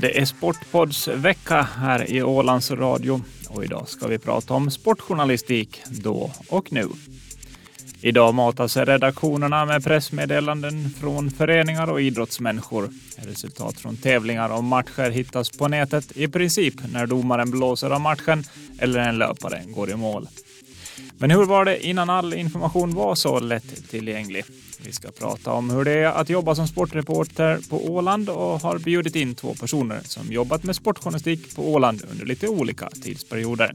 Det är Sportpods vecka här i Ålands Radio och idag ska vi prata om sportjournalistik då och nu. Idag matas redaktionerna med pressmeddelanden från föreningar och idrottsmänniskor. Resultat från tävlingar och matcher hittas på nätet i princip när domaren blåser av matchen eller en löpare går i mål. Men hur var det innan all information var så lättillgänglig? Vi ska prata om hur det är att jobba som sportreporter på Åland och har bjudit in två personer som jobbat med sportjournalistik på Åland under lite olika tidsperioder.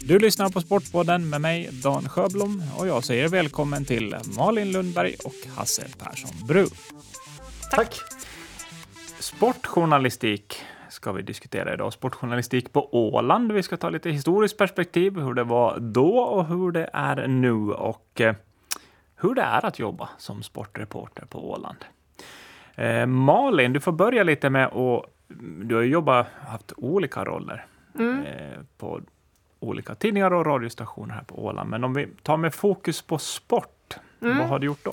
Du lyssnar på Sportpodden med mig, Dan Sjöblom, och jag säger välkommen till Malin Lundberg och Hasse Persson Bru. Tack! Sportjournalistik ska vi diskutera idag. Sportjournalistik på Åland. Vi ska ta lite historiskt perspektiv, hur det var då och hur det är nu och eh, hur det är att jobba som sportreporter på Åland. Eh, Malin, du får börja lite med att... Du har jobbat, haft olika roller mm. eh, på olika tidningar och radiostationer här på Åland. Men om vi tar med fokus på sport, mm. vad har du gjort då?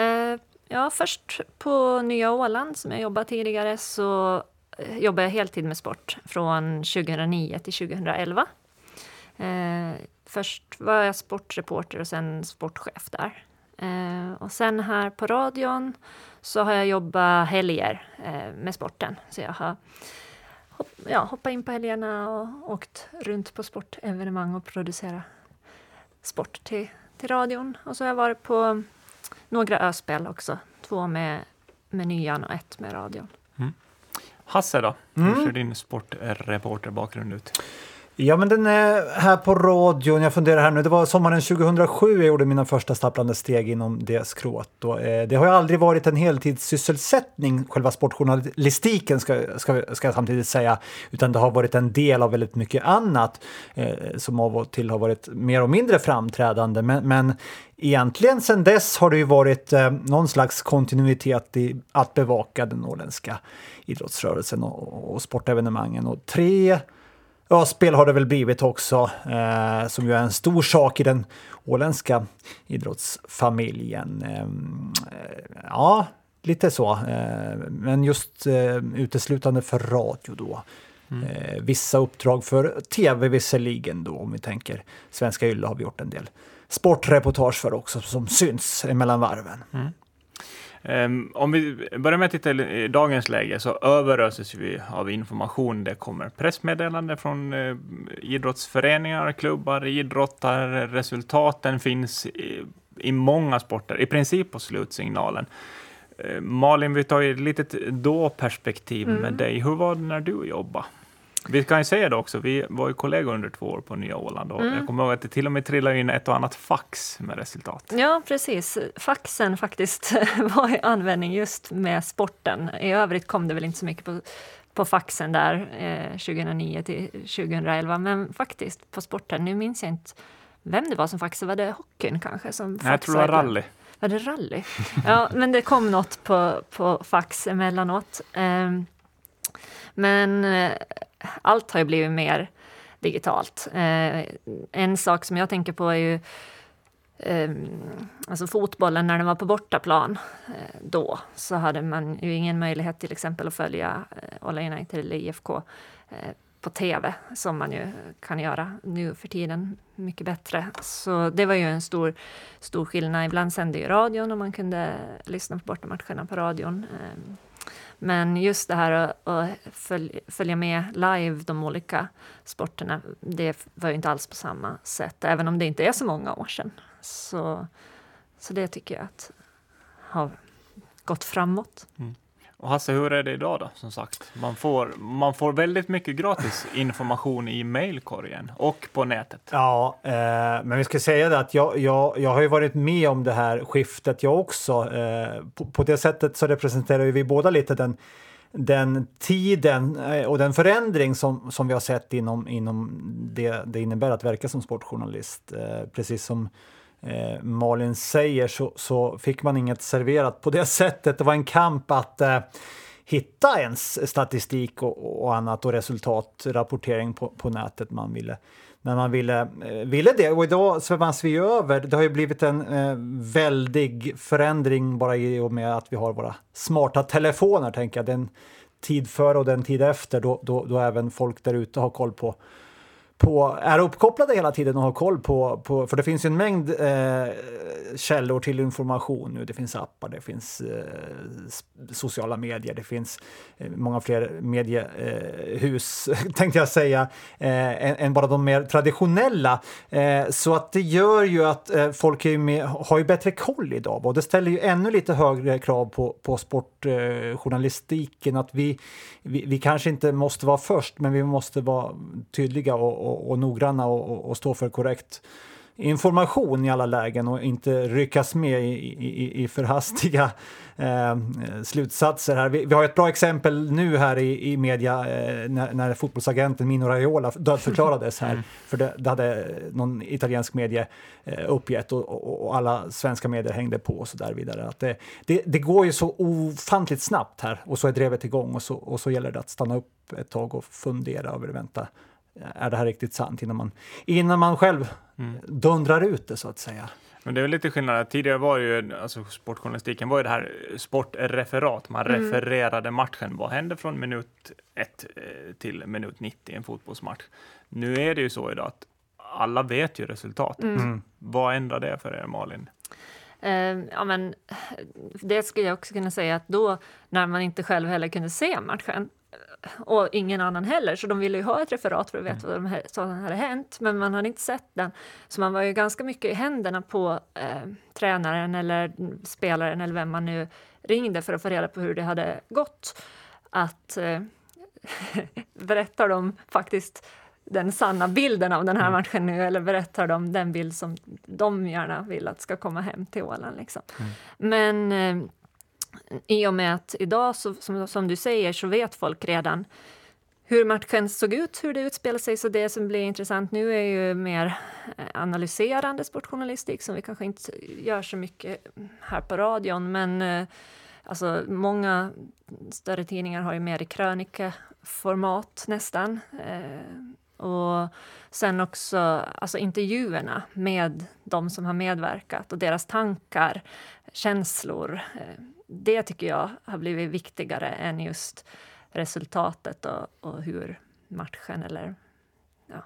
Eh, ja, först på Nya Åland som jag jobbade tidigare så eh, jobbade jag heltid med sport från 2009 till 2011. Först var jag sportreporter och sen sportchef där. Eh, och sen här på radion så har jag jobbat helger eh, med sporten. Så jag har hopp, ja, hoppat in på helgerna och åkt runt på sportevenemang och producerat sport till, till radion. Och så har jag varit på några öspel också. Två med, med nyan och ett med radion. Mm. Hasse då? Mm. Hur ser din sportreporterbakgrund ut? Ja, men den är här på radion. Jag funderar här nu. Det var sommaren 2007 jag gjorde mina första stapplande steg inom det skrået. Och, eh, det har ju aldrig varit en heltidssysselsättning, själva sportjournalistiken ska, ska, ska jag samtidigt säga, utan det har varit en del av väldigt mycket annat eh, som av och till har varit mer och mindre framträdande. Men, men egentligen sedan dess har det ju varit eh, någon slags kontinuitet i att bevaka den norrländska idrottsrörelsen och, och sportevenemangen. Och tre Ja, spel har det väl blivit också, eh, som ju är en stor sak i den åländska idrottsfamiljen. Eh, ja, lite så. Eh, men just eh, uteslutande för radio då. Mm. Eh, vissa uppdrag för tv visserligen då, om vi tänker Svenska Ylle har vi gjort en del sportreportage för också, som syns mellan varven. Mm. Um, om vi börjar med att titta i dagens läge så överöses vi av information. Det kommer pressmeddelanden från uh, idrottsföreningar, klubbar, idrottare. Resultaten finns i, i många sporter, i princip på slutsignalen. Uh, Malin, vi tar ett litet då-perspektiv mm. med dig. Hur var det när du jobbade? Vi kan ju säga det också, vi var ju kollegor under två år på Nya Åland och mm. jag kommer ihåg att det till och med trillade in ett och annat fax med resultat. Ja, precis. Faxen faktiskt var i användning just med sporten. I övrigt kom det väl inte så mycket på, på faxen där eh, 2009 till 2011, men faktiskt på sporten. Nu minns jag inte vem det var som faxade. Var det hockeyn kanske? Som Nej, jag tror det var rally. Var det rally? Ja, men det kom något på, på fax emellanåt. Eh, men eh, allt har ju blivit mer digitalt. Eh, en sak som jag tänker på är ju ehm, alltså fotbollen när den var på bortaplan eh, då så hade man ju ingen möjlighet till exempel att följa eh, All United eller IFK eh, på tv som man ju kan göra nu för tiden mycket bättre. Så det var ju en stor, stor skillnad. Ibland sände ju radion och man kunde lyssna på bortamatcherna på radion. Ehm, men just det här att, följa med live de olika sporterna, det var ju inte alls på samma sätt, även om det inte är så många år sedan. Så, så det tycker jag att har gått framåt. Mm. Och Hasse, hur är det idag då? Som sagt, man får, man får väldigt mycket gratis information i mejlkorgen och på nätet. Ja, eh, men vi ska säga det att jag, jag, jag har ju varit med om det här skiftet jag också. Eh, på, på, det sättet så representerar vi båda lite den, den tiden eh, och den förändring som, som vi har sett inom, inom det det innebär att verka som sportjournalist. Eh, precis som eh, Malin säger så, så fick man inget serverat på det sättet. Det var en kamp att eh, hitta ens statistik och, och, annat och resultatrapportering på, på nätet man ville när man ville, eh, ville det. Och idag svävas vi över. Det har ju blivit en eh, väldig förändring bara i och med att vi har våra smarta telefoner, tänker jag. Den tid före och den tid efter då, då, då även folk där ute har koll på på, är uppkopplade hela tiden och har koll på, på för det finns ju en mängd eh, källor till information nu. Det finns appar, det finns eh, sociala medier, det finns eh, många fler mediehus, eh, tänkte jag säga, eh, än, än, bara de mer traditionella. Eh, så att det gör ju att eh, folk är med, har ju bättre koll idag och det ställer ju ännu lite högre krav på, på sportjournalistiken, eh, att vi, vi, vi kanske inte måste vara först, men vi måste vara tydliga och, och, och noggranna och, och, stå för korrekt information i alla lägen och inte ryckas med i, i, i för hastiga eh, slutsatser. Här. Vi, vi, har ett bra exempel nu här i, i media eh, när, när fotbollsagenten Mino Raiola dödförklarades här. Mm. För det, det, hade någon italiensk medie eh, uppgett och, och, och, alla svenska medier hängde på och så där vidare. Att det, det, det, går ju så ofantligt snabbt här och så är drevet igång och så, och så gäller det att stanna upp ett tag och fundera över, vänta, är det här riktigt sant innan man, innan man själv mm. dundrar ut det så att säga. Men det är lite skillnad. Tidigare var ju, alltså sportjournalistiken var ju det här sportreferat. Man mm. refererade matchen. Vad hände från minut 1 eh, till minut 90 i en fotbollsmatch? Nu är det ju så idag att alla vet ju resultatet. Mm. mm. Vad ändrar det för er, Malin? Uh, ja, men det skulle jag också kunna säga att då, när man inte själv heller kunde se matchen, och ingen annan heller, så de ville ju ha ett referat för att veta mm. vad som hade hänt, men man hade inte sett den. Så man var ju ganska mycket i händerna på eh, tränaren eller spelaren eller vem man nu ringde för att få reda på hur det hade gått. Att eh, berättar de faktiskt den sanna bilden av den här mm. matchen nu eller berättar de den bild som de gärna vill att ska komma hem till Åland. Liksom. Mm. Men eh, i och med att idag, så, som, som du säger, så vet folk redan hur matchen såg ut, hur det utspelade sig. Så det som blir intressant nu är ju mer eh, analyserande sportjournalistik som vi kanske inte gör så mycket här på radion. Men eh, alltså, många större tidningar har ju mer i krönikeformat nästan. Eh, och sen också alltså, intervjuerna med de som har medverkat och deras tankar, känslor det tycker jag har blivit viktigare än just resultatet och, och hur matchen eller, ja,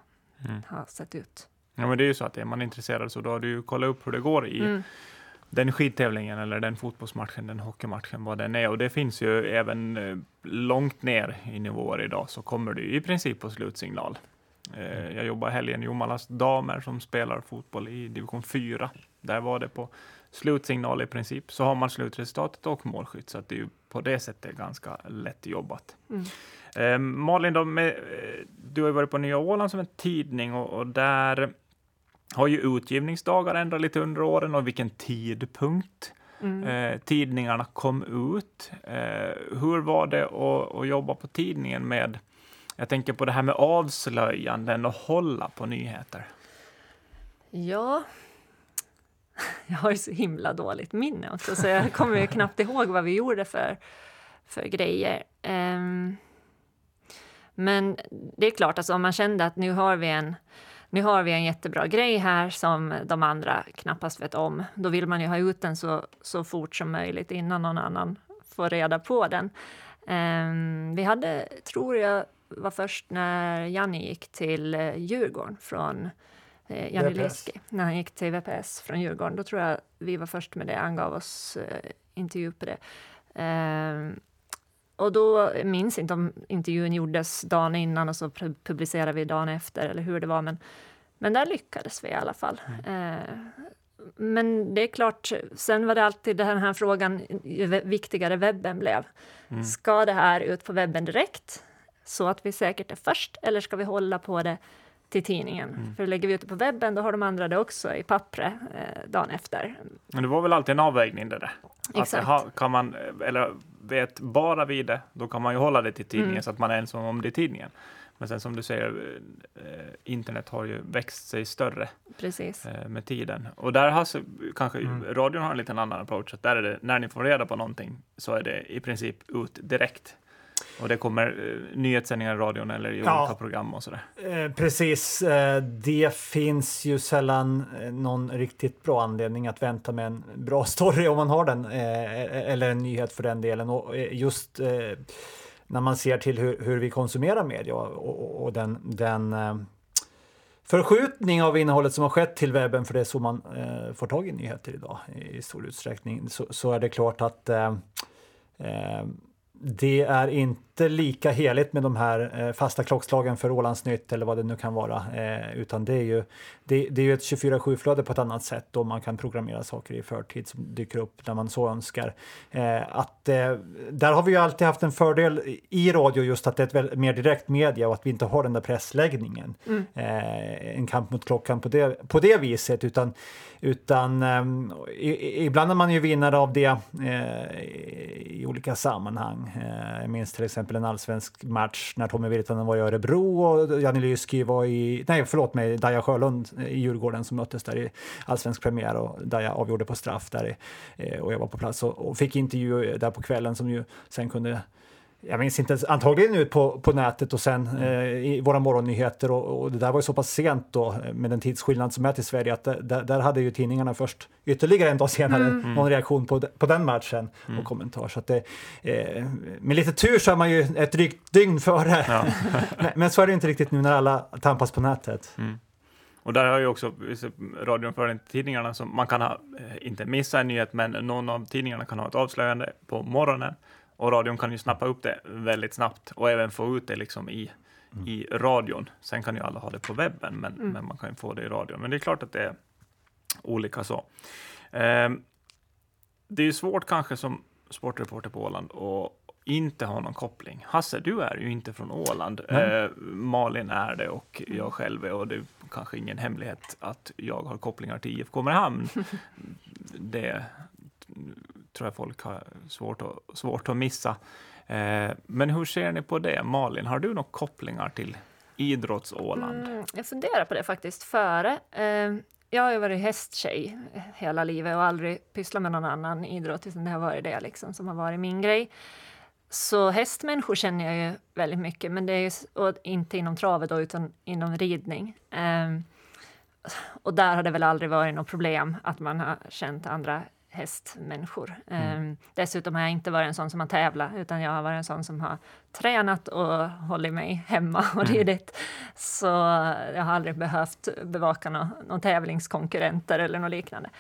mm. har sett ut. Ja, men det är ju så att är man intresserad så då har du ju kollat upp hur det går i mm. den skidtävlingen eller den fotbollsmatchen, den hockeymatchen, vad den är. Och det finns ju även eh, långt ner i nivåer idag så kommer du i princip på slutsignal. Eh, mm. jag jobbar helgen i Jomalas damer som spelar fotboll i division 4. Där var det på slutsignal i princip, så har man slutresultatet och målskytt, så att det är ju på det sättet ganska lätt jobbat. Mm. Eh, Malin, då, med, eh, du har ju varit på Nya Åland som en tidning och, och, där har ju utgivningsdagar ändrat lite under åren och vilken tidpunkt mm. eh, tidningarna kom ut. Eh, hur var det att, att jobba på tidningen med jag tänker på det här med avslöjanden och hålla på nyheter. Ja, jag har ju så himla dåligt minne också, så jag kommer ju knappt ihåg vad vi gjorde för, för grejer. Um, men det är klart, alltså, om man kände att nu har vi en nu har vi en jättebra grej här som de andra knappast vet om. Då vill man ju ha ut den så, så fort som möjligt innan någon annan får reda på den. Um, vi hade, tror jag, var först när Janni gick till eh, Djurgården från eh, Janne Leski, när han gick till VPS från Djurgården. Då tror jag vi var först med det, han gav oss eh, intervju på det. Eh, och då minns inte om intervjun gjordes dagen innan och så publicerade vi dagen efter eller hur det var, men, men där lyckades vi i alla fall. Mm. Eh, men det är klart, sen var det alltid den här frågan, ju viktigare webben blev. Mm. Ska det här ut på webben direkt, så att vi säkert är först, eller ska vi hålla på det till tidningen. Mm. För lägger vi ut det på webben, då har de andra det också i pappret eh, dagen efter. Men det var väl alltid en avvägning det där? Exakt. Att kan man, eller vet bara vi det, då kan man ju hålla det till tidningen mm. så att man är ensam om det i tidningen. Men sen som du säger, eh, internet har ju växt sig större Precis. Eh, med tiden. Och där har så, kanske mm. radion har en liten annan approach, att där är det, när ni får reda på någonting så är det i princip ut direkt. Och det kommer eh, nyhetssändningar i radion eller i ja, olika program och sådär. Eh, precis. Eh, det finns ju sällan eh, någon riktigt bra anledning att vänta med en bra story om man har den, eh, eller en nyhet för den delen. Och eh, just när man ser till hur, hur vi konsumerar media och, och, och den, den förskjutning av innehållet som har skett till webben, för det är så man eh, får tag i nyheter idag i stor utsträckning, så, så är det klart att eh det är inte lika heligt med de här eh, fasta klockslagen för Ålandsnytt eller vad det nu kan vara, eh, utan det är ju, det, det är ju ett 24-7-flöde på ett annat sätt och man kan programmera saker i förtid som dyker upp när man så önskar. Eh, att, där har vi ju alltid haft en fördel i radio just att det är ett mer direkt media och att vi inte har den där pressläggningen. Mm. En kamp mot klockan på det, på det viset, utan, utan ehm, ibland är man ju vinnare av det i olika sammanhang. Eh, jag minns till exempel en allsvensk match när Tommy Virtanen var i Örebro och Janne Lyski var i, nej förlåt mig, Daja Sjölund i Djurgården som möttes där i allsvensk premiär och Daja avgjorde på straff där eh, och jag var på plats och, och fick intervju där på kvällen som ju sen kunde jag minns inte, antagligen ut på, på nätet och sen mm. eh, i våra morgonnyheter och, och, det där var ju så pass sent då eh, med den tidsskillnad som är till Sverige att där, där hade ju tidningarna först ytterligare en dag senare mm. någon reaktion på, på den matchen mm. och kommentar. Så att det, eh, med lite tur så är man ju ett drygt dygn före. Ja. men, men, så är det inte riktigt nu när alla tampas på nätet. Mm. Och där har ju också radion för tidningarna som man kan ha, eh, inte missa en nyhet, men någon av tidningarna kan ha ett avslöjande på morgonen och radion kan ju snappa upp det väldigt snabbt och även få ut det liksom i, mm. i radion. Sen kan ju alla ha det på webben, men, mm. men man kan ju få det i radion. Men det är klart att det är olika så. Eh, det är svårt kanske som sportreporter på Åland och inte ha någon koppling. Hasse, du är ju inte från Åland. Eh, Malin är det och jag själv är och det är kanske ingen hemlighet att jag har kopplingar till IFK Mariehamn. det tror jag folk har svårt att, svårt att missa. Eh, men hur ser ni på det? Malin, har du några kopplingar till idrotts-Åland? Mm, jag funderar på det faktiskt före. Eh, jag har ju varit hästtjej hela livet och aldrig pysslat med någon annan idrott, utan det har varit det liksom, som har varit min grej. Så hästmänniskor känner jag ju väldigt mycket, men det är ju, inte inom travet då, utan inom ridning. Um, och där har det väl aldrig varit något problem att man har känt andra hästmänniskor. Mm. Um, dessutom har jag inte varit en sån som har tävlat, utan jag har varit en sån som har tränat och hållit mig hemma och mm. ridit. Så jag har aldrig behövt bevaka någon, någon tävlingskonkurrenter eller något liknande.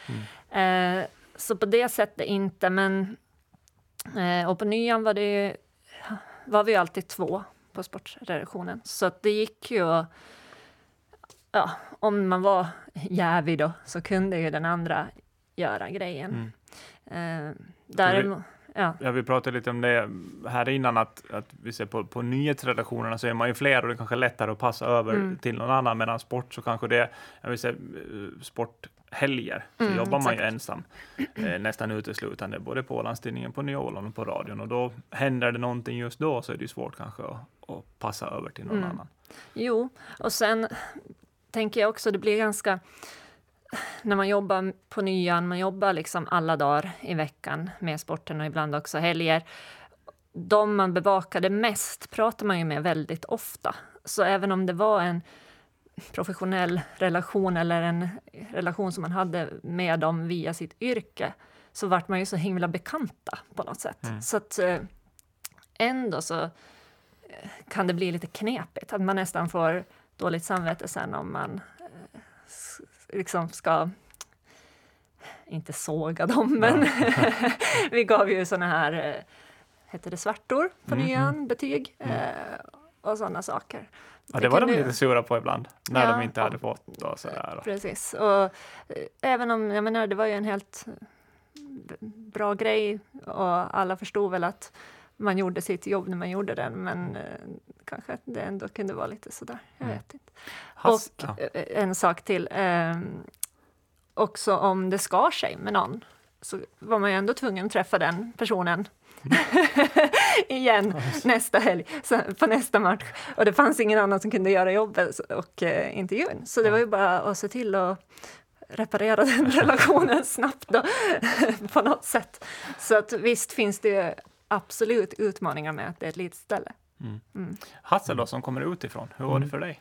Mm. Uh, så på det sättet inte, men uh, och på nyan var det var vi alltid två på sportredaktionen, så det gick ju att ja, om man var jävig då så kunde ju den andra göra grejen. Mm. Eh, däremot, ja. ja, vi pratade lite om det här innan, att, att vi ser på, på nyhetsredaktionerna så är man ju fler och det är kanske lättare att passa över mm. till någon annan, medan sport så kanske det, jag vill säga eh, sporthelger, så mm, jobbar man ju ensam eh, nästan uteslutande, både på Ålandstidningen, på Nya Åland och på radion. Och då händer det någonting just då så är det svårt kanske att, att passa över till någon mm. annan. Jo, och sen tänker jag också, det blir ganska när man jobbar på nyan, man jobbar liksom alla dagar i veckan med sporten och ibland också helger. De man bevakade mest pratar man ju med väldigt ofta. Så även om det var en professionell relation eller en relation som man hade med dem via sitt yrke så vart man ju så himla bekanta på något sätt. Mm. Så att eh, ändå så eh, kan det bli lite knepigt, att man nästan får dåligt samvete sen om man liksom ska inte såga dem, men vi gav ju såna här, eh, hette det svärtor på mm. nyan, mm. betyg mm. Eh, och sådana saker. Ja, det var de lite sura på ibland, när ja, de inte hade fått och sådär. Precis, och eh, även om, jag menar, det var ju en helt bra grej och alla förstod väl att man gjorde sitt jobb när man gjorde den, men eh, kanske att det ändå kunde vara lite sådär. Jag mm. vet inte. Has, och ja. Eh, en sak till. Eh, också om det skar sig med någon så var man ju ändå tvungen att träffa den personen mm. igen nästa helg, på nästa match. Och det fanns ingen annan som kunde göra jobbet och eh, intervjun. Så det var ju bara att se till att reparera den relationen snabbt då, på något sätt. Så att visst finns det ju absolut utmaningar med att det är ett litet ställe. Mm. Mm. Hasse då, som kommer utifrån, hur var det mm. för dig?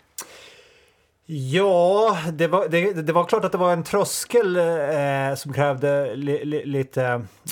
Ja, det var, det, det, var klart att det var en tröskel eh, som krävde li, li, lite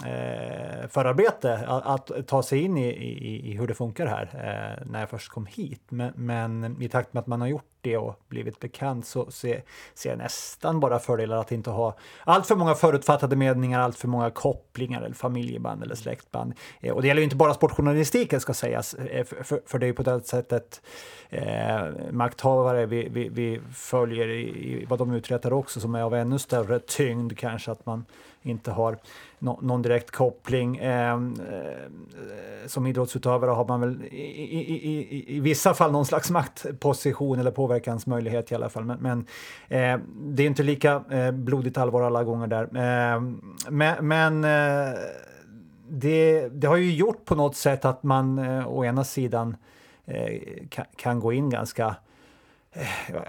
eh, förarbete att, att, ta sig in i, i, i hur det funkar här eh, när jag först kom hit. Men, men, i takt med att man har gjort det och blivit bekant så ser, ser jag nästan bara fördelar att inte ha allt för många förutfattade meningar, allt för många kopplingar eller familjeband eller släktband. Eh, och det gäller ju inte bara sportjournalistiken ska sägas, eh, för, för, för det är ju på det sättet eh, makthavare vi, vi, vi följer i, i, vad de uträttar också som är av ännu större tyngd kanske att man inte har no, någon direkt koppling. Ehm, eh, som idrottsutövare har man väl i, i, i, i, vissa fall någon slags maktposition eller påverkansmöjlighet i alla fall. Men, men eh, det är inte lika eh, blodigt allvar alla gånger där. Ehm, men, men eh, det, det, har ju gjort på något sätt att man eh, å ena sidan eh, kan, kan gå in ganska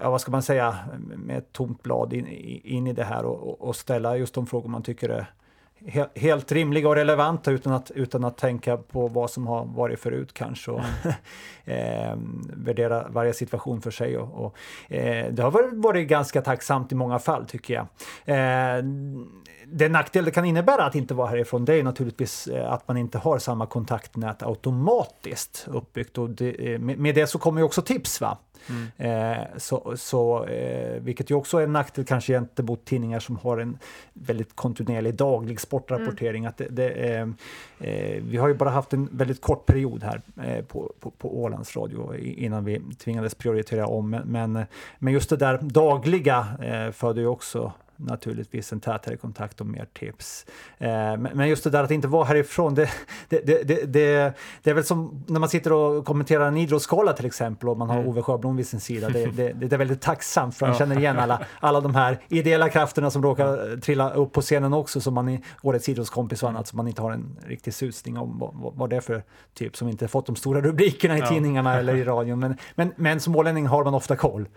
ja, vad ska man säga, med ett tomt blad in, in i det här och, och, ställa just de frågor man tycker är helt rimliga och relevanta utan att, utan att tänka på vad som har varit förut kanske och eh, värdera varje situation för sig. Och, och eh, det har varit ganska tacksamt i många fall tycker jag. Eh, den nackdel det kan innebära att inte vara härifrån det är naturligtvis eh, att man inte har samma kontaktnät automatiskt uppbyggt och det, eh, med det så kommer ju också tips. va Mm. Eh, så, så, eh, vilket ju också är en nackdel kanske gentemot tidningar som har en väldigt kontinuerlig daglig sportrapportering. Mm. Att det, det eh, eh vi har ju bara haft en väldigt kort period här på, på, på Ålands Radio innan vi tvingades prioritera om. Men, men just det där dagliga föder ju också naturligtvis en tätare kontakt och mer tips. Eh, men just det där att inte vara härifrån, det, det, det, det, är väl som när man sitter och kommenterar en idrottsgala till exempel och man har mm. Ove Sjöblom vid sin sida. Det, är väldigt tacksamt för man känner igen alla, alla de här ideella krafterna som råkar trilla upp på scenen också som man i Årets idrottskompis och annat som man inte har en riktig susning om vad, det är för typ som inte fått de stora rubrikerna i tidningarna eller i radion. Men, men, men som ålänning har man ofta koll.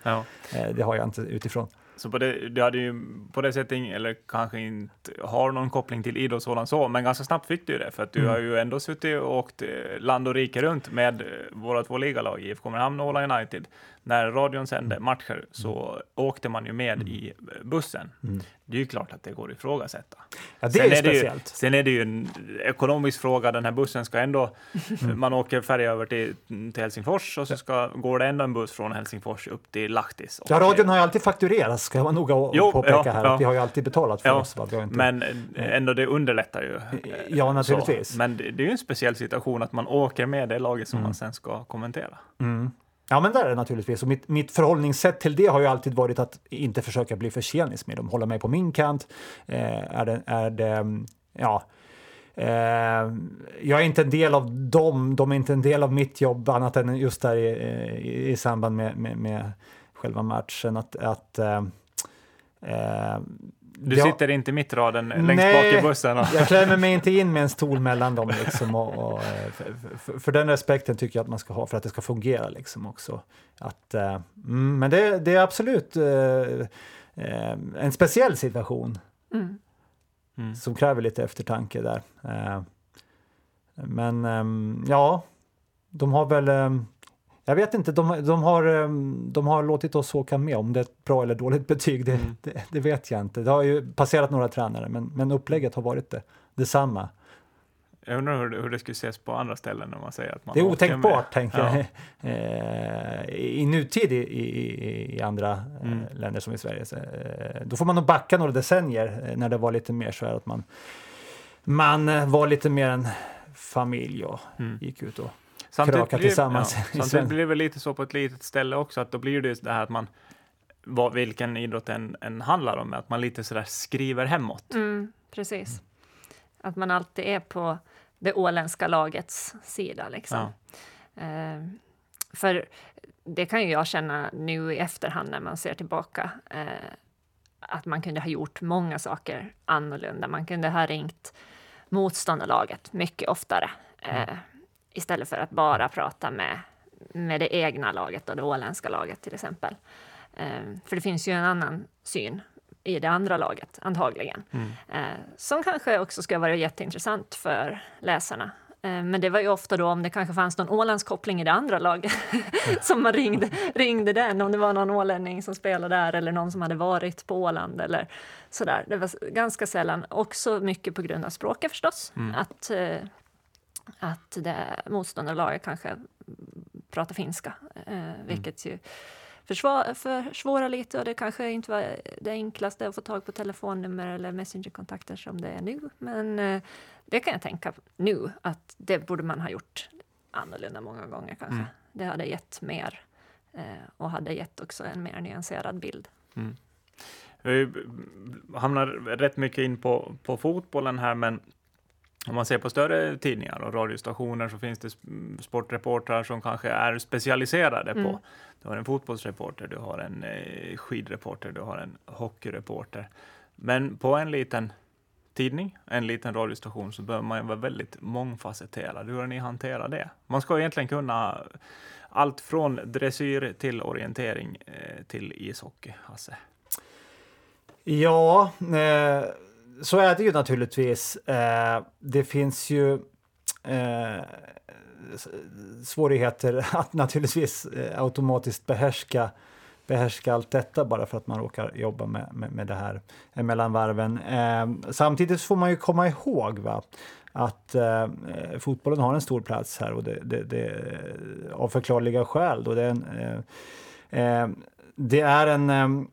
Eh, det har jag inte utifrån. Så på det, det hade ju på det sättet, eller kanske inte har någon koppling till idrottsålan så, men ganska snabbt fick du det, för att du mm. har ju ändå suttit och åkt eh, land och rike runt med eh, våra två ligalag, IFK Mariehamn och Åla United när radion sände mm. matcher så mm. åkte man ju med mm. i bussen. Mm. Det är ju klart att det går att ifrågasätta. Ja, det är, är speciellt. Det ju, sen är det ju en ekonomisk fråga. Den här bussen ska ändå... Mm. Man åker färja över till, till Helsingfors och så ska, går det ändå en buss från Helsingfors upp till Lahtis. Ja, radion har ju alltid fakturerats, ska jag noga jo, påpeka ja, här. Ja. Att vi har ju alltid betalat för ja, oss. Inte... Men ändå, det underlättar ju. Ja, naturligtvis. Så. Men det, det är ju en speciell situation att man åker med det laget som man sen ska kommentera. Ja, men det är det naturligtvis. Och mitt, mitt förhållningssätt till det har ju alltid varit att inte försöka bli för tjenis med dem, hålla mig på min kant. Eh, är det, är det, ja, eh, jag är inte en del av dem, de är inte en del av mitt jobb annat än just där i, i, i samband med, med, med, själva matchen. Att, att eh, eh du ja. sitter inte mitt raden längst Nej, bak i bussen? Och... jag klämmer mig inte in med en stol mellan dem. Liksom, och, och eh, för, för, för, den respekten tycker jag att man ska ha för att det ska fungera. Liksom, också. Att, uh, men det, det, är absolut uh, uh, en speciell situation mm. Mm. som kräver lite eftertanke där. men um, ja, de har väl um, jag vet inte, de, de, har, ehm, de har låtit oss åka med. Om det är ett bra eller dåligt betyg, det, mm. det, det, vet jag inte. Det har ju passerat några tränare, men, men upplägget har varit det, detsamma. Jag undrar hur, hur det skulle ses på andra ställen när man säger att man Det är otänkbart, tänker ja. jag, eh, i nutid i, i, i andra eh, mm. länder som i Sverige. Så, eh, då får man nog backa några decennier när det var lite mer så här att man, man var lite mer en familj och mm. gick ut och samtidigt kraka tillsammans. Ja, samtidigt blir det väl lite så på ett litet ställe också, att då blir det det här att man vad, vilken idrott än, än handlar om, att man lite sådär skriver hemåt. Mm, precis. Att man alltid är på det åländska lagets sida. Liksom. Ja. Eh, för det kan ju jag känna nu i efterhand när man ser tillbaka. Eh, att man kunde ha gjort många saker annorlunda. Man kunde ha ringt motståndarlaget mycket oftare. Mm. Eh, istället för att bara prata med, med det egna laget och det åländska laget till exempel. Um, för det finns ju en annan syn i det andra laget, antagligen. Mm. Uh, som kanske också ska vara jätteintressant för läsarna. Eh, men det var ju ofta då om det kanske fanns någon Ålandskoppling i det andra laget som man ringde, ringde den, om det var någon ålänning som spelade där eller någon som hade varit på Åland eller sådär. Det var ganska sällan, också mycket på grund av språket förstås. Mm. Att, eh, att det motståndarlaget kanske pratar finska, mm. vilket ju försvårar lite och det kanske inte var det enklaste att få tag på telefonnummer eller messengerkontakter som det är nu. Men eh, det kan jag tänka nu att det borde man ha gjort annorlunda många gånger kanske. Mm. Det hade gett mer eh, och hade gett också en mer nyanserad bild. Mm. Vi hamnar rätt mycket in på, på fotbollen här, men om man ser på större tidningar och radiostationer så finns det sportreportrar som kanske är specialiserade mm. på. Du har en fotbollsreporter, du har en eh, skidreporter, du har en hockeyreporter. Men på en liten tidning, en liten radiostation, så behöver man vara väldigt mångfacetterad. Hur har ni hanterat det? Man ska egentligen kunna allt från dressyr till orientering eh, till ishockey, Hasse. Ja, eh så är det ju naturligtvis. Eh, det finns ju eh, svårigheter att naturligtvis eh, automatiskt behärska, behärska allt detta bara för att man råkar jobba med, med, med det här mellan varven. Eh, samtidigt får man ju komma ihåg va, att eh, fotbollen har en stor plats här och det, det, det av förklarliga skäl. Då det, är en, eh, eh, det är en ehm,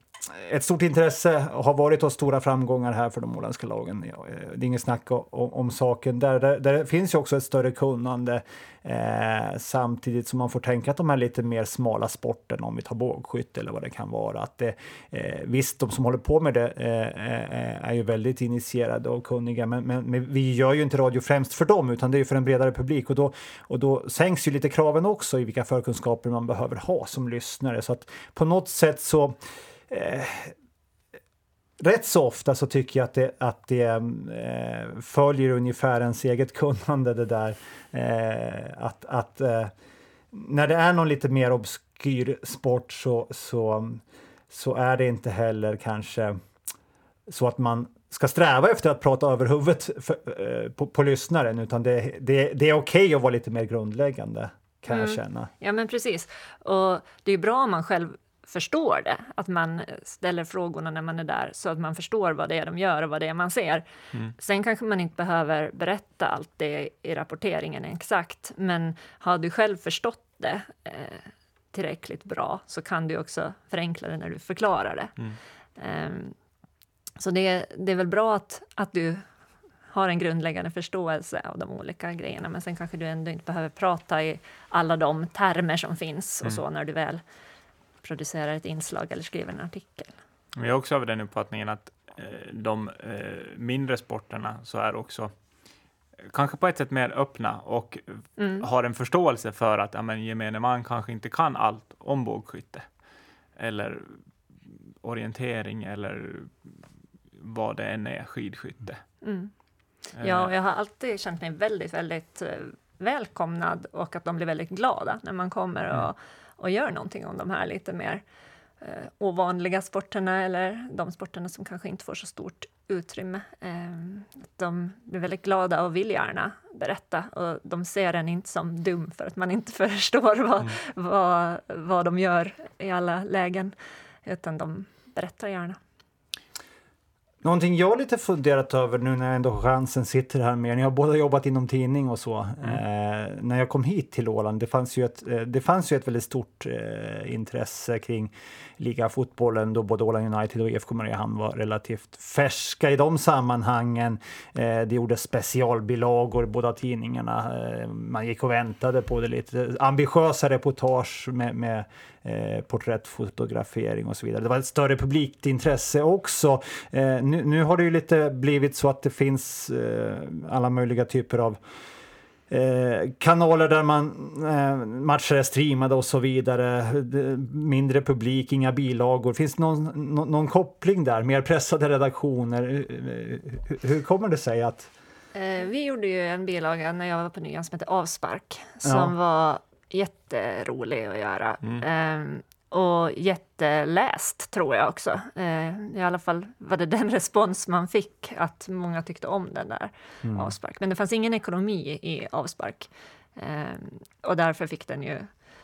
ett stort intresse har varit och stora framgångar här för de åländska lagen. Eh, det är inget snack om, om saken. Där, där, där finns ju också ett större kunnande eh, samtidigt som man får tänka att de här lite mer smala sporterna, om vi tar bågskytte eller vad det kan vara, att det, eh, visst, de som håller på med det eh, eh är ju väldigt initierade och kunniga, men, men, men, vi gör ju inte radio främst för dem, utan det är ju för en bredare publik och då, och då sänks ju lite kraven också i vilka förkunskaper man behöver ha som lyssnare. Så att på något sätt så eh, rätt så ofta så tycker jag att det, att det eh, följer ungefär ens eget kunnande det där. Eh, att att eh, när det är någon lite mer obskyr sport så, så, så är det inte heller kanske så att man ska sträva efter att prata över huvudet för, eh, på, på lyssnaren utan det, det, det är okej okay att vara lite mer grundläggande kan mm. jag känna. Ja men precis. Och det är bra om man själv förstår det, att man ställer frågorna när man är där så att man förstår vad det är de gör och vad det är man ser. Mm. Sen kanske man inte behöver berätta allt det i rapporteringen exakt, men har du själv förstått det eh, tillräckligt bra så kan du också förenkla det när du förklarar det. Mm. Um, så det, det är väl bra att, att du har en grundläggande förståelse av de olika grejerna, men sen kanske du ändå inte behöver prata i alla de termer som finns och mm. så när du väl producerar ett inslag eller skriver en artikel. Jag är också av den uppfattningen att eh, de eh, mindre sporterna så är också eh, kanske på ett sätt mer öppna och mm. har en förståelse för att ja, men, gemene man kanske inte kan allt om bågskytte eller orientering eller vad det än är, skidskytte. Mm. Ja, jag har alltid känt mig väldigt, väldigt välkomnad och att de blir väldigt glada när man kommer och mm och gör någonting om de här lite mer eh, ovanliga sporterna eller de sporterna som kanske inte får så stort utrymme. Eh, de blir väldigt glada och vill gärna berätta och de ser en inte som dum för att man inte förstår vad, mm. vad, vad de gör i alla lägen, utan de berättar gärna. Någonting jag lite funderat över nu när jag ändå chansen sitter här med, ni har båda jobbat inom tidning och så. Mm. Eh, när jag kom hit till Åland, det fanns ju ett, eh, det fanns ju ett väldigt stort eh, intresse kring ligafotbollen då både Åland United och IFK Mariehamn var relativt färska i de sammanhangen. Eh, det gjordes specialbilagor i båda tidningarna. Eh, man gick och väntade på det lite ambitiösa reportage med, med eh, porträttfotografering och så vidare. Det var ett större publikt intresse också. Eh, nu, nu, har det ju lite blivit så att det finns eh, alla möjliga typer av Eh, kanaler där man eh, matcher är streamade och så vidare. Mindre publik, inga bilagor. Finns det någon, någon, någon koppling där? Mer pressade redaktioner? Hur, hur kommer det sig att... Eh, vi gjorde ju en bilaga när jag var på Nyan som hette Avspark som ja. var jätterolig att göra. Mm. Och jätteläst tror jag också. Eh, I alla fall var det den respons man fick, att många tyckte om den där mm. avspark. Men det fanns ingen ekonomi i avspark. Eh, och därför fick den ju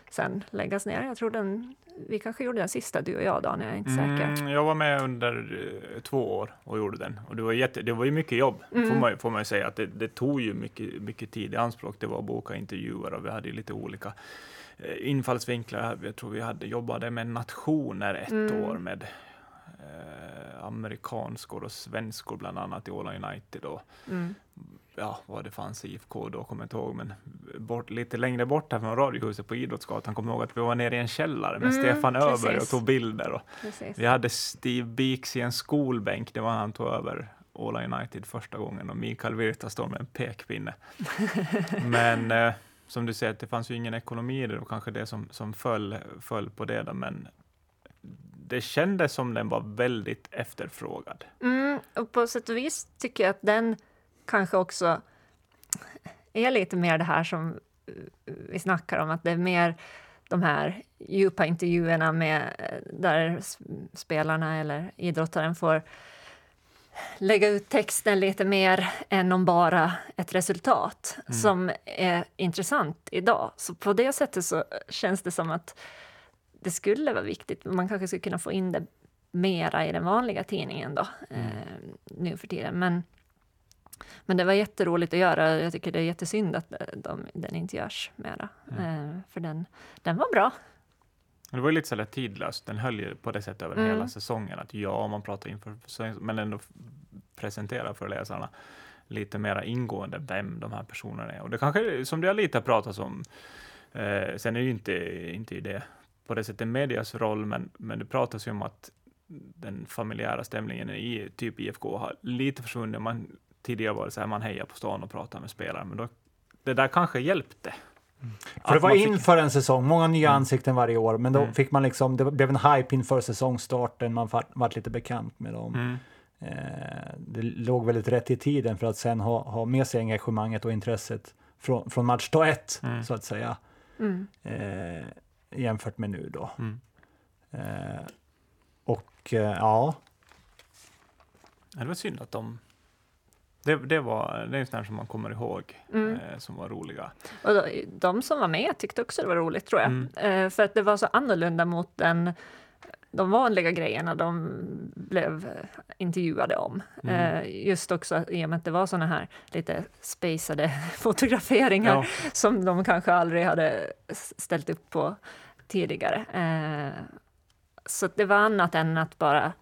sen läggas ner. Jag tror den, vi kanske gjorde den sista, du och jag Dan, jag är inte säker. Mm, jag var med under uh, två år och gjorde den. Och det var, jätte, det var ju mycket jobb, mm. får, man, får man säga. Att det, det, tog ju mycket, mycket tid i anspråk. Det var att boka intervjuer och vi hade lite olika infallsvinklar. Jag tror vi hade jobbade med nationer ett mm. år med uh, amerikanskor och svenskor bland annat i Åland United. Och, mm ja, vad det fanns i IFK då, kommer jag inte ihåg, men bort, lite längre bort här från Radiohuset på Idrottsgatan, kommer jag ihåg att vi var nere i en källare med mm, Stefan Öberg och tog bilder. Och vi hade Steve Beeks i en skolbänk, det var han tog över Åla United första gången och Mikael Virta står med en pekpinne. men eh, som du säger, det fanns ju ingen ekonomi i det och kanske det som, som föll, föll på det, då, men det kändes som den var väldigt efterfrågad. Mm, och på sätt och vis tycker jag att den kanske också är lite mer det här som vi snackar om, att det är mer de här djupa intervjuerna med, eh, där spelarna eller idrottaren får lägga ut texten lite mer än om bara ett resultat mm. som är intressant idag. Så på det sättet så känns det som att det skulle vara viktigt. Man kanske skulle kunna få in det mera i den vanliga tidningen då, mm. eh, nu för tiden. Men men det var jätteroligt att göra. Jag tycker det är jättesynd att de, den inte görs mera. Mm. för den, den var bra. Det var lite så tidlöst. Den höll ju på det sättet över mm. hela säsongen. Att ja, man pratar inför men ändå presentera för läsarna lite mera ingående vem de här personerna är. Och det kanske, som det har lite pratats om, eh, sen är det ju inte, inte det på det sättet medias roll, men, men det pratas ju om att den familjära stämningen i typ IFK har lite försvunnit. Man tidigare var det så här, man hejar på stan och pratar med spelare, men då, det där kanske hjälpte. Mm. För det var inför en säsong, många nya mm. ansikten varje år, men då mm. fick man liksom, det blev en hype inför säsongstarten, man vart lite bekant med dem. Mm. Eh, det låg väldigt rätt i tiden för att sen ha, ha med sig engagemanget och intresset från, från match dag ett, mm. så att säga. Mm. Eh, jämfört med nu då. Eh, och eh, ja. Det var synd att de det, det, var, det är sådana som man kommer ihåg, mm. eh, som var roliga. Och då, de som var med tyckte också det var roligt, tror jag. Mm. Eh, för att det var så annorlunda mot den, de vanliga grejerna de blev intervjuade om. Mm. Eh, just också i och med att det var såna här lite spacade fotograferingar ja. som de kanske aldrig hade ställt upp på tidigare. Eh, så det var annat än att bara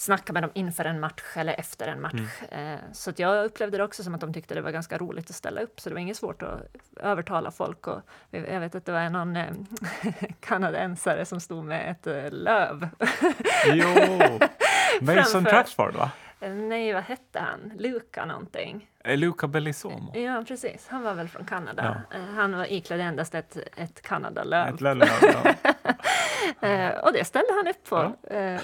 snacka med dem inför en match eller efter en match. Mm. Eh, så jag upplevde det också som att de tyckte det var ganska roligt att ställa upp, så det var inget svårt att övertala folk. Och jag vet att det var någon eh, kanadensare som stod med ett eh, löv. jo, Mason Trapsford va? Nej, vad hette han? Luca någonting. Luca Bellisomo? Ja, precis. Han var väl från Kanada. Ja. Han var iklädd endast ett, ett Kanadalöv. Ett löv, ja. Eh, och det ställde han upp på, ja. eh,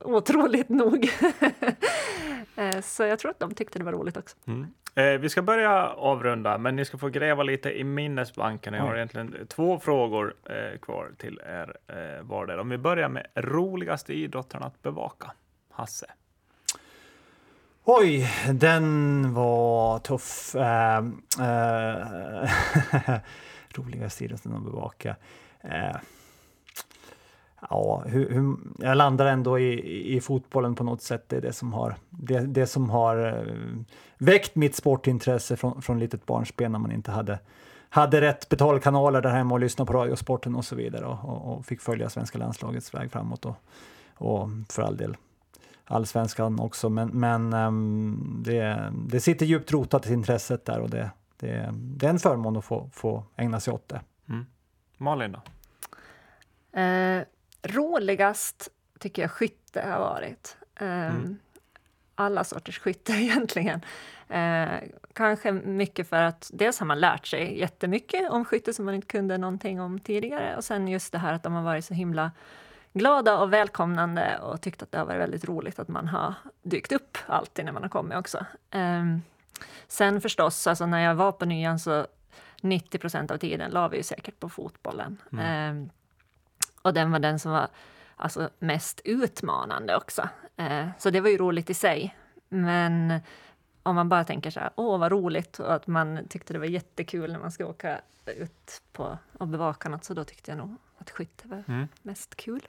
otroligt nog. eh, så jag tror att de tyckte det var roligt också. Mm. Eh, vi ska börja avrunda, men ni ska få gräva lite i minnesbanken. Jag har egentligen två frågor eh, kvar till er eh, vardera. Om vi börjar med roligaste idrotten att bevaka. Hasse? Oj, den var tuff. Uh, uh, roligaste idrotten att bevaka. Uh, ja, hur, hur, jag landar ändå i, i fotbollen på något sätt. Det är det som har, det, det som har uh, väckt mitt sportintresse från, från litet barnsben när man inte hade, hade rätt betalkanaler där hemma och lyssna på Radiosporten och så vidare och, och, och fick följa svenska landslagets väg framåt och, och för all del allsvenskan också. Men, men um, det, det sitter djupt rotat i intresset där och det, det, det är en förmån att få, få ägna sig åt det. Mm. Malin då? Eh, roligast tycker jag skytte har varit. Um, mm. Alla sorters skytte egentligen. Eh, kanske mycket för att dels har man lärt sig jättemycket om skytte som man inte kunde någonting om tidigare och sen just det här att de har varit så himla glada och välkomnande och tyckt att det har varit väldigt roligt att man har dykt upp alltid när man har kommit också. Um, sen förstås, alltså när jag var på nyan så 90 procent av tiden la vi ju säkert på fotbollen. Mm. Um, Och den var den som var alltså, mest utmanande också. Eh, så det var ju roligt i sig. Men om man bara tänker så här, åh vad roligt, och att man tyckte det var jättekul när man ska åka ut på och bevaka något, så då tyckte jag nog att skytte var Mm. mest kul.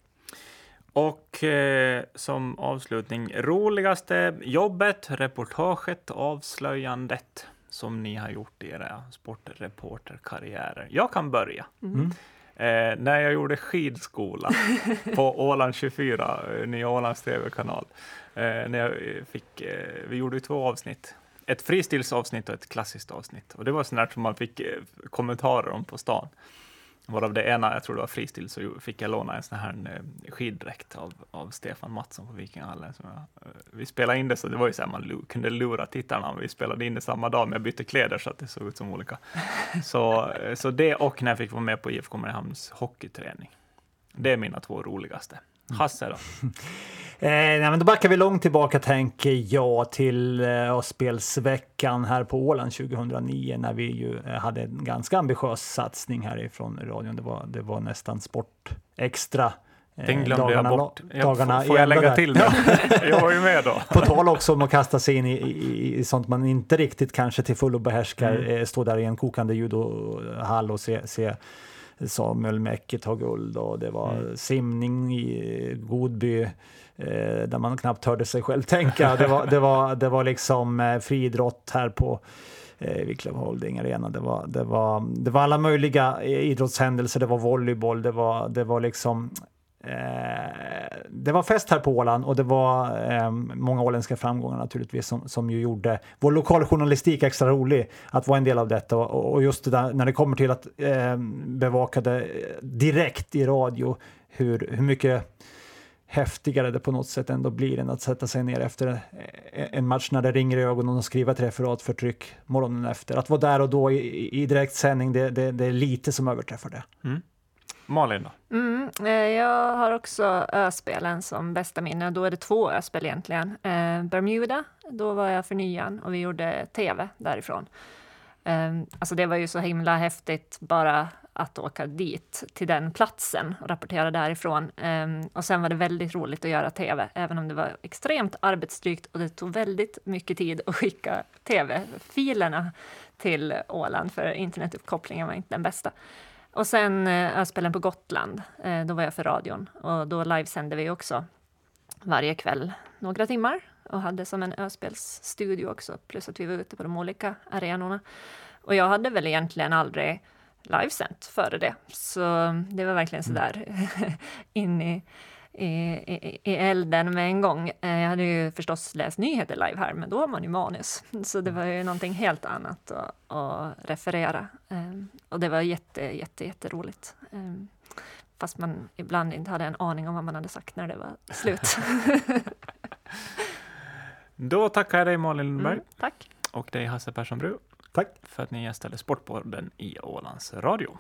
Och eh, som avslutning, roligaste jobbet, reportaget, avslöjandet som ni har gjort i era sportreporterkarriärer. Jag kan börja. Mm. Eh, när jag gjorde skidskola på Åland 24, eh, Nya Ålands TV-kanal. Eh, när jag eh, fick, eh, vi gjorde två avsnitt. Ett fristilsavsnitt och ett klassiskt avsnitt. Och det var sånt där som man fick eh, kommentarer om på stan. Varav det ena, jag tror det var fristil, så fick jag låna en sån här eh, skiddräkt av, av Stefan Mattsson på Vikinghallen. Som jag, eh, vi spelade in det så det var ju så här, man kunde lura tittarna. Vi spelade in det samma dag, men jag bytte kläder så att det såg ut som olika. Så, eh, så det och när jag fick vara med på IFK Mariehamns hockeyträning. Det är mina två roligaste. Hasse då? Eh, nej, men då backar vi långt tillbaka tänker jag till eh, spelsveckan här på Åland 2009 när vi ju eh, hade en ganska ambitiös satsning härifrån radion. Det var, det var nästan sport extra. eh, Den glömde dagarna- jag bort. dagarna får jag lägga där. till det? Jag var ju med då. På tal också om att kasta sig in i, i, i sånt man inte riktigt kanske till fullo behärskar. Mm. Eh, stå där i en kokande judohall och se, se Samuel Mäcki ta guld och det var Mm. simning i Godby eh, där man knappt hörde sig själv tänka. Det var, det var, det var liksom eh, friidrott här på eh, Holding Arena. Det var, det, var, det var alla möjliga idrottshändelser. Det var volleyboll, det var, det var liksom Eh, det var fest här på Åland och det var eh, många åländska framgångar naturligtvis som, som ju gjorde vår lokaljournalistik extra rolig att vara en del av detta och, och just det där när det kommer till att eh, bevaka det eh, direkt i radio hur, hur mycket häftigare det på något sätt ändå blir än att sätta sig ner efter en eh, match när det ringer i ögonen och skriva ett referat för tryck morgonen efter. Att vara där och då i, i direktsändning, det, det, det är lite som överträffar det. Mm. Malin då? Mm, eh, jag har också öspelen som bästa minne. Då är det två öspel egentligen. Eh, Bermuda, då var jag för nyan och vi gjorde tv därifrån. Ehm, alltså det var ju så himla häftigt bara att åka dit, till den platsen och rapportera därifrån. Ehm, och sen var det väldigt roligt att göra tv, även om det var extremt arbetsdrygt och det tog väldigt mycket tid att skicka tv-filerna till Åland, för internetuppkopplingen var inte den bästa. Och sen eh, öspelen på Gotland, eh, då var jag för radion. Och då livesände vi också varje kväll några timmar och hade som en öspelsstudio också, plus att vi var ute på de olika arenorna. Och jag hade väl egentligen aldrig livesänt före det, så det var verkligen sådär in i, i, i, elden med en gång. Eh, Jag hade ju förstås läst nyheter live här, men då har man ju manus, så det var ju någonting helt annat att, att referera. Eh, Och det var jätte, jätte, jätteroligt. Eh, Fast man ibland inte hade en aning om vad man hade sagt när det var slut. Då tackar jag dig Malin Lundberg Mm, tack! och dig Hasse Persson Bru Tack! för att ni gästade Sportpodden i Ålands Radio.